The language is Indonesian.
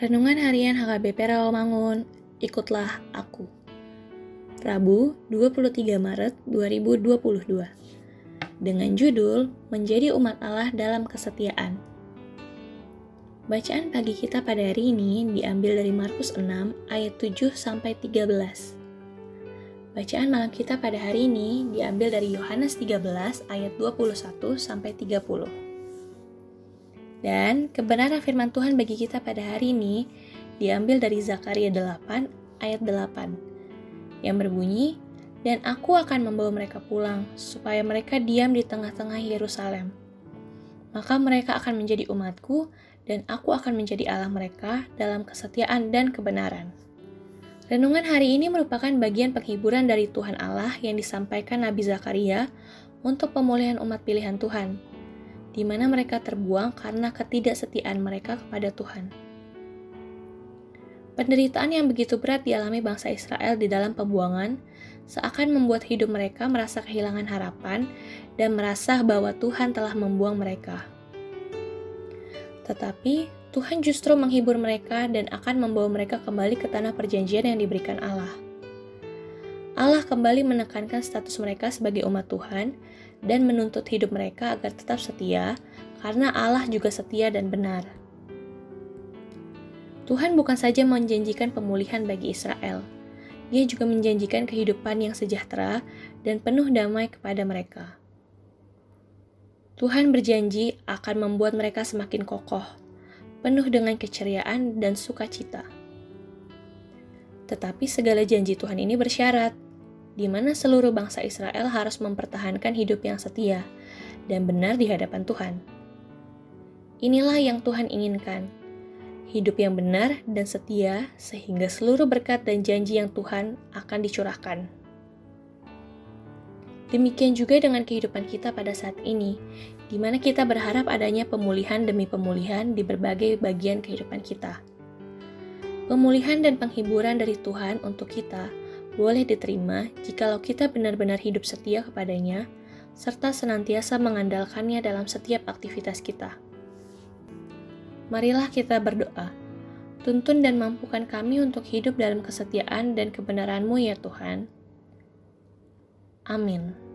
Renungan Harian HKBP Rawamangun, ikutlah aku. Rabu, 23 Maret 2022. Dengan judul Menjadi Umat Allah dalam Kesetiaan. Bacaan pagi kita pada hari ini diambil dari Markus 6 ayat 7 sampai 13. Bacaan malam kita pada hari ini diambil dari Yohanes 13 ayat 21 sampai 30. Dan kebenaran firman Tuhan bagi kita pada hari ini diambil dari Zakaria 8 ayat 8 yang berbunyi, Dan aku akan membawa mereka pulang supaya mereka diam di tengah-tengah Yerusalem. Maka mereka akan menjadi umatku dan aku akan menjadi Allah mereka dalam kesetiaan dan kebenaran. Renungan hari ini merupakan bagian penghiburan dari Tuhan Allah yang disampaikan Nabi Zakaria untuk pemulihan umat pilihan Tuhan di mana mereka terbuang karena ketidaksetiaan mereka kepada Tuhan. Penderitaan yang begitu berat dialami bangsa Israel di dalam pembuangan seakan membuat hidup mereka merasa kehilangan harapan dan merasa bahwa Tuhan telah membuang mereka. Tetapi Tuhan justru menghibur mereka dan akan membawa mereka kembali ke tanah perjanjian yang diberikan Allah. Kembali menekankan status mereka sebagai umat Tuhan dan menuntut hidup mereka agar tetap setia, karena Allah juga setia dan benar. Tuhan bukan saja menjanjikan pemulihan bagi Israel, Dia juga menjanjikan kehidupan yang sejahtera dan penuh damai kepada mereka. Tuhan berjanji akan membuat mereka semakin kokoh, penuh dengan keceriaan dan sukacita. Tetapi segala janji Tuhan ini bersyarat di mana seluruh bangsa Israel harus mempertahankan hidup yang setia dan benar di hadapan Tuhan. Inilah yang Tuhan inginkan, hidup yang benar dan setia, sehingga seluruh berkat dan janji yang Tuhan akan dicurahkan. Demikian juga dengan kehidupan kita pada saat ini, di mana kita berharap adanya pemulihan demi pemulihan di berbagai bagian kehidupan kita. Pemulihan dan penghiburan dari Tuhan untuk kita boleh diterima jikalau kita benar-benar hidup setia kepadanya, serta senantiasa mengandalkannya dalam setiap aktivitas kita. Marilah kita berdoa. Tuntun dan mampukan kami untuk hidup dalam kesetiaan dan kebenaran-Mu ya Tuhan. Amin.